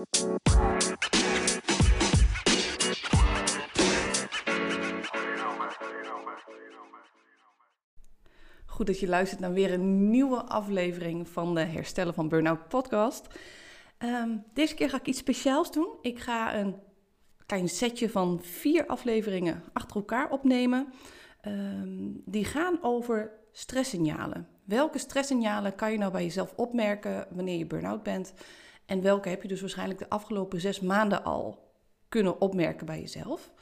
Goed dat je luistert naar weer een nieuwe aflevering van de Herstellen van Burnout podcast. Ehm, deze keer ga ik iets speciaals doen. Ik ga een klein setje van vier afleveringen achter elkaar opnemen. Ehm, die gaan over stresssignalen. Welke stresssignalen kan je nou bij jezelf opmerken wanneer je burn-out bent? En welke heb je dus waarschijnlijk de afgelopen zes maanden al kunnen opmerken bij jezelf?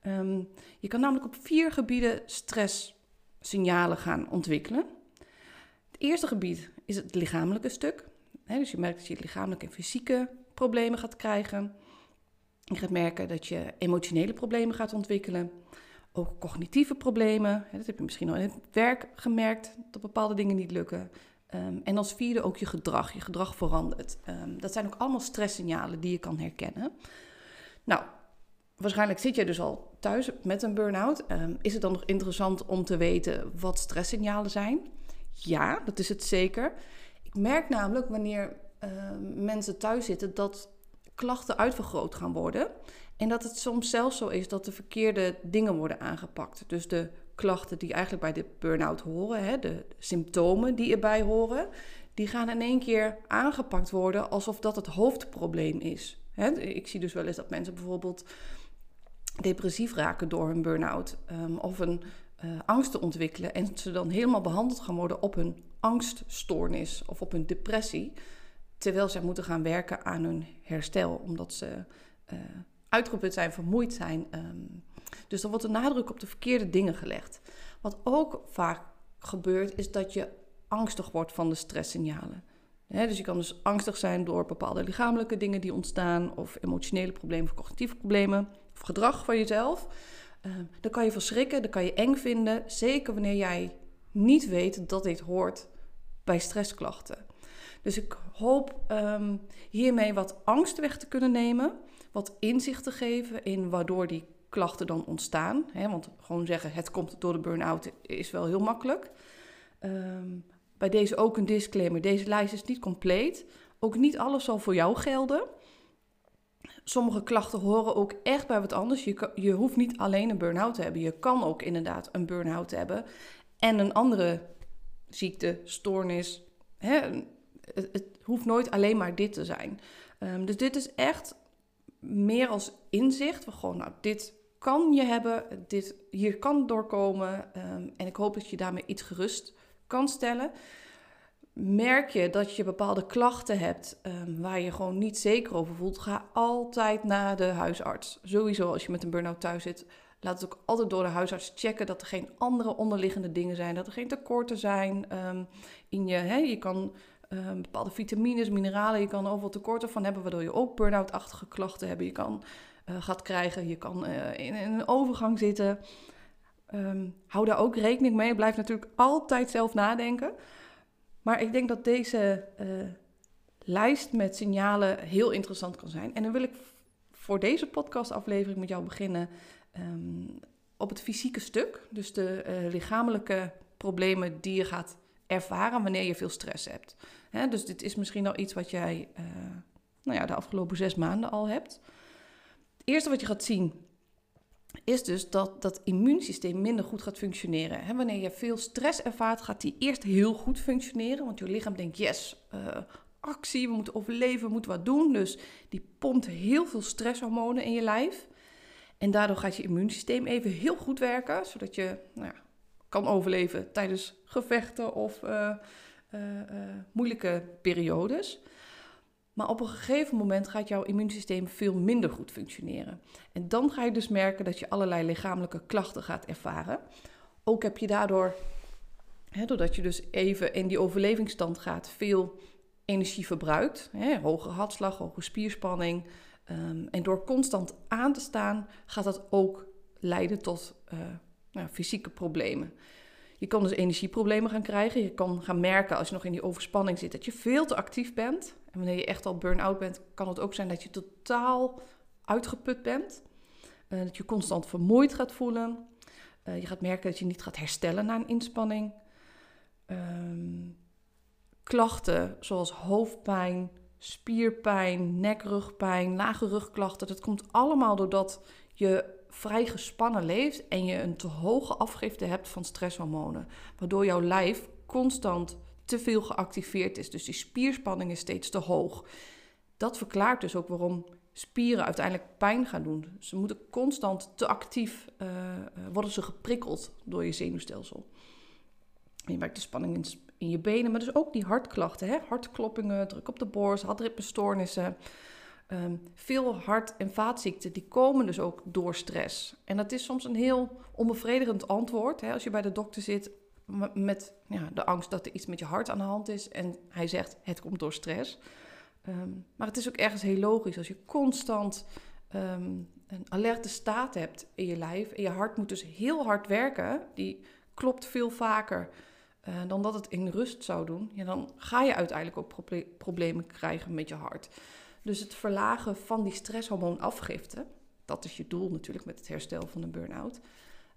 Ehm, je kan namelijk op vier gebieden stresssignalen gaan ontwikkelen. Het eerste gebied is het lichamelijke stuk. dus je merkt dat je lichamelijke en fysieke problemen gaat krijgen. Je gaat merken dat je emotionele problemen gaat ontwikkelen. Ook cognitieve problemen. Dat heb je misschien al in het werk gemerkt, dat bepaalde dingen niet lukken. Ehm, en als vierde ook je gedrag. Je gedrag verandert. Um, dat zijn ook allemaal stresssignalen die je kan herkennen. Nou, waarschijnlijk zit je dus al thuis met een burn-out. Um, is het dan nog interessant om te weten wat stresssignalen zijn? Ja, dat is het zeker. Ik merk namelijk wanneer mensen thuis zitten dat klachten uitvergroot gaan worden. En dat het soms zelfs zo is dat de verkeerde dingen worden aangepakt. Dus de klachten die eigenlijk bij de burn-out horen, hè, de symptomen die erbij horen, die gaan in één keer aangepakt worden alsof dat het hoofdprobleem is. Hè, ik zie dus wel eens dat mensen bijvoorbeeld depressief raken door hun burn-out um, of een uh, angst te ontwikkelen en ze dan helemaal behandeld gaan worden op hun angststoornis of op hun depressie, terwijl zij moeten gaan werken aan hun herstel omdat ze uh, uitgeput zijn, vermoeid zijn. Um, dus dan wordt de nadruk op de verkeerde dingen gelegd. Wat ook vaak gebeurt, is dat je angstig wordt van de stresssignalen. dus je kan dus angstig zijn door bepaalde lichamelijke dingen die ontstaan, of emotionele problemen of cognitieve problemen, of gedrag van jezelf. Uh, dan kan je verschrikken, dan kan je eng vinden, zeker wanneer jij niet weet dat dit hoort bij stressklachten. Dus ik hoop um, hiermee wat angst weg te kunnen nemen, wat inzicht te geven in waardoor die klachten dan ontstaan. Hè? Want gewoon zeggen het komt door de burn-out is wel heel makkelijk. Um, bij deze ook een disclaimer: deze lijst is niet compleet. Ook niet alles zal voor jou gelden. Sommige klachten horen ook echt bij wat anders. Je, je hoeft niet alleen een burn-out te hebben. Je kan ook inderdaad een burn-out hebben en een andere ziekte, stoornis. Hè? Het, het, hoeft nooit alleen maar dit te zijn. Um, dus dit is echt meer als inzicht. Gewoon, nou, dit kan je hebben, dit, hier kan doorkomen. Um, en ik hoop dat je daarmee iets gerust kan stellen. Merk je dat je bepaalde klachten hebt um, waar je gewoon niet zeker over voelt, ga altijd naar de huisarts. Sowieso als je met een burn-out thuis zit, laat het ook altijd door de huisarts checken dat er geen andere onderliggende dingen zijn, dat er geen tekorten zijn um, in je. Je kan bepaalde vitamines, mineralen, je kan overal tekorten van hebben, waardoor je ook burn-out-achtige klachten hebt. Je kan gaat krijgen. Je kan uh, in, in, een overgang zitten. Um, hou daar ook rekening mee. Blijf natuurlijk altijd zelf nadenken. Maar ik denk dat deze uh, lijst met signalen heel interessant kan zijn. En dan wil ik voor deze podcastaflevering met jou beginnen um, op het fysieke stuk. Dus de lichamelijke problemen die je gaat ervaren wanneer je veel stress hebt. Dus dit is misschien al iets wat jij nou ja, de afgelopen zes maanden al hebt. Eerste wat je gaat zien is dus dat dat immuunsysteem minder goed gaat functioneren. wanneer je veel stress ervaart, gaat die eerst heel goed functioneren. Want je lichaam denkt, yes, uh, actie, we moeten overleven, we moeten wat doen. Dus die pompt heel veel stresshormonen in je lijf. En daardoor gaat je immuunsysteem even heel goed werken, zodat je nou ja, kan overleven tijdens gevechten of uh, uh, moeilijke periodes. Maar op een gegeven moment gaat jouw immuunsysteem veel minder goed functioneren. En dan ga je dus merken dat je allerlei lichamelijke klachten gaat ervaren. Ook heb je daardoor, hè, doordat je dus even in die overlevingsstand gaat, veel energie verbruikt. Hè, hoge hartslag, hoge spierspanning. Um, en door constant aan te staan, gaat dat ook leiden tot uh, nou, fysieke problemen. Je kan dus energieproblemen gaan krijgen. Je kan gaan merken als je nog in die overspanning zit dat je veel te actief bent. En wanneer je echt al burn-out bent, kan het ook zijn dat je totaal uitgeput bent. Uh, dat je constant vermoeid gaat voelen. Uh, je gaat merken dat je niet gaat herstellen na een inspanning. Um, klachten zoals hoofdpijn, spierpijn, nekrugpijn, lage rugklachten. Dat komt allemaal doordat je vrij gespannen leeft en je een te hoge afgifte hebt van stresshormonen. Waardoor jouw lijf constant te veel geactiveerd is. Dus die spierspanning is steeds te hoog. Dat verklaart dus ook waarom spieren uiteindelijk pijn gaan doen. Ze moeten constant te actief uh, worden ze geprikkeld door je zenuwstelsel. je merkt de spanning in, in, je benen, maar dus ook die hartklachten, hè? hartkloppingen, druk op de borst, hartritmestoornissen. Um, veel hart- en vaatziekten die komen dus ook door stress. En dat is soms een heel onbevredigend antwoord. Hè? Als je bij de dokter zit met ja, de angst dat er iets met je hart aan de hand is en hij zegt het komt door stress. Ehm, maar het is ook ergens heel logisch als je constant ehm, een alerte staat hebt in je lijf en je hart moet dus heel hard werken. Die klopt veel vaker uh, dan dat het in rust zou doen. Ja, dan ga je uiteindelijk ook problemen krijgen met je hart. Dus het verlagen van die stresshormoonafgifte, dat is je doel natuurlijk met het herstel van een burn-out.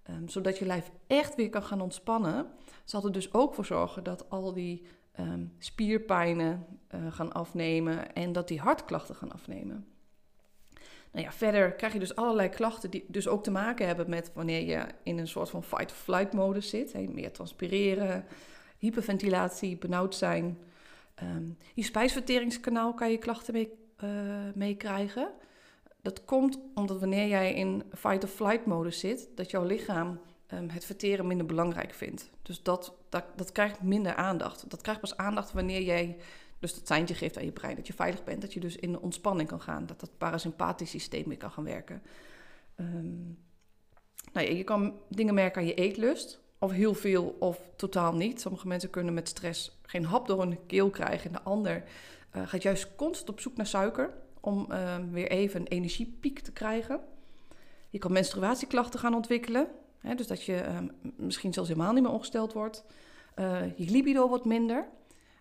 Um, zodat je lijf echt weer kan gaan ontspannen, zal er dus ook voor zorgen dat al die um, spierpijnen uh, gaan afnemen en dat die hartklachten gaan afnemen. Nou ja, verder krijg je dus allerlei klachten die dus ook te maken hebben met wanneer je in een soort van fight-or-flight modus zit. Hè, meer transpireren, hyperventilatie, benauwd zijn. Um, je spijsverteringskanaal kan je klachten mee, uh. Dat komt omdat wanneer jij in fight-or-flight modus zit, dat jouw lichaam um, het verteren minder belangrijk vindt. Dus dat, dat, dat krijgt minder aandacht. Dat krijgt pas aandacht wanneer jij dus dat seintje geeft aan je brein dat je veilig bent, dat je dus in de ontspanning kan gaan, dat dat parasympathisch systeem weer kan gaan werken. Um, nou ja, je kan dingen merken aan je eetlust, of heel veel of totaal niet. Sommige mensen kunnen met stress geen hap door hun keel krijgen en de ander uh, gaat juist constant op zoek naar suiker om uh, weer even een energiepiek te krijgen. Je kan menstruatieklachten gaan ontwikkelen. Hè, dus dat je uh, misschien zelfs helemaal niet meer ongesteld wordt. Uh, je libido wordt minder.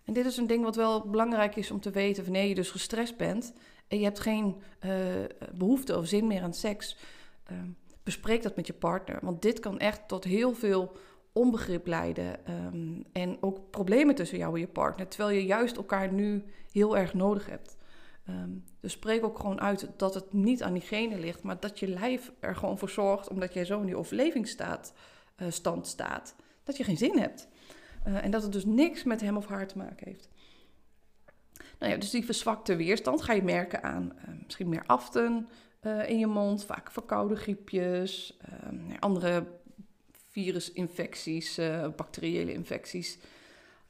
En dit is een ding wat wel belangrijk is om te weten wanneer je dus gestrest bent en je hebt geen uh, behoefte of zin meer aan seks. Uh, bespreek dat met je partner. Want dit kan echt tot heel veel onbegrip leiden. En ook problemen tussen jou en je partner. Terwijl je juist elkaar nu heel erg nodig hebt. Um, dus spreek ook gewoon uit dat het niet aan diegene ligt, maar dat je lijf er gewoon voor zorgt, omdat jij zo in die overlevingsstand stand staat, dat je geen zin hebt. Uh, en dat het dus niks met hem of haar te maken heeft. Nou ja, dus die verzwakte weerstand ga je merken aan uh, misschien meer aften in je mond, vaak verkoude griepjes, ehm, andere virusinfecties, bacteriële infecties.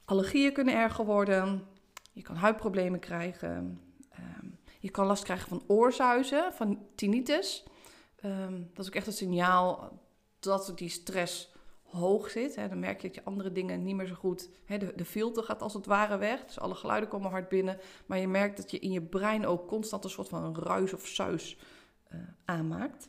Allergieën kunnen erger worden. Je kan huidproblemen krijgen. Je kan last krijgen van oorzuizen, van tinnitus. Um, dat is ook echt een signaal dat die stress hoog zit. Hè. Dan merk je dat je andere dingen niet meer zo goed... Hè, de, de filter gaat als het ware weg, dus alle geluiden komen hard binnen. Maar je merkt dat je in je brein ook constant een soort van ruis of suis uh, aanmaakt.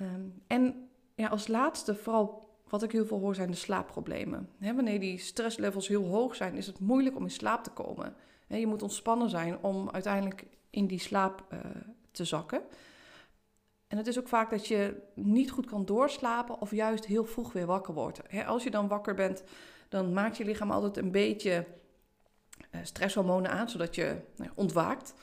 Um, en ja, als laatste, vooral wat ik heel veel hoor, zijn de slaapproblemen. Wanneer die stresslevels heel hoog zijn, is het moeilijk om in slaap te komen je moet ontspannen zijn om uiteindelijk in die slaap uh, te zakken. En het is ook vaak dat je niet goed kan doorslapen of juist heel vroeg weer wakker wordt. als je dan wakker bent, dan maakt je lichaam altijd een beetje uh, stresshormonen aan, zodat je nou, ontwaakt.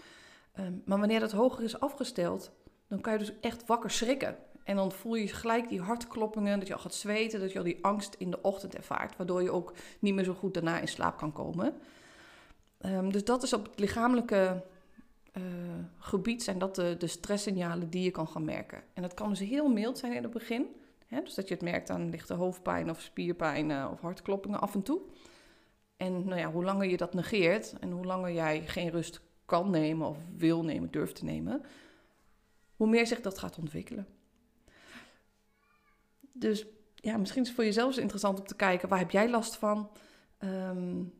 Um, maar wanneer dat hoger is afgesteld, dan kan je dus echt wakker schrikken. En dan voel je gelijk die hartkloppingen, dat je al gaat zweten, dat je al die angst in de ochtend ervaart, waardoor je ook niet meer zo goed daarna in slaap kan komen. Um, dus dat is op het lichamelijke uh, gebied zijn dat de, de stresssignalen die je kan gaan merken. En dat kan dus heel mild zijn in het begin. Hè? Dus dat je het merkt aan lichte hoofdpijn of spierpijn of hartkloppingen af en toe. En nou ja, hoe langer je dat negeert en hoe langer jij geen rust kan nemen of wil nemen, durft te nemen, hoe meer zich dat gaat ontwikkelen. Dus ja, misschien is het voor jezelf interessant om te kijken, waar heb jij last van? Um,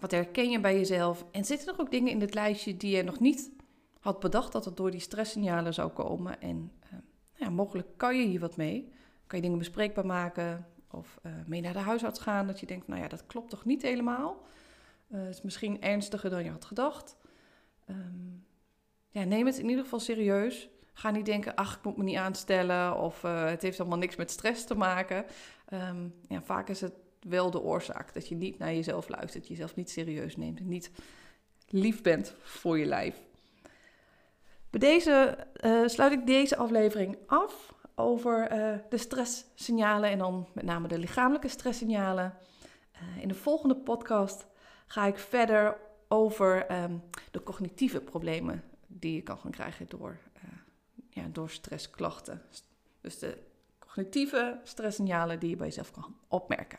wat herken je bij jezelf? En zitten er ook dingen in dit lijstje die je nog niet had bedacht dat het door die stresssignalen zou komen? En uh, ja, mogelijk kan je hier wat mee. Kan je dingen bespreekbaar maken of uh, mee naar de huisarts gaan. Dat je denkt, nou ja, dat klopt toch niet helemaal? Uh, het is misschien ernstiger dan je had gedacht. Um, ja, neem het in ieder geval serieus. Ga niet denken, ach, ik moet me niet aanstellen of het heeft allemaal niks met stress te maken. Um, ja, vaak is het wel de oorzaak. Dat je niet naar jezelf luistert, jezelf niet serieus neemt. Niet lief bent voor je lijf. Bij deze uh, sluit ik deze aflevering af over uh, de stresssignalen en dan met name de lichamelijke stresssignalen. Uh, in de volgende podcast ga ik verder over um, de cognitieve problemen die je kan gaan krijgen door, ja, door stressklachten. Dus de cognitieve stresssignalen die je bij jezelf kan opmerken.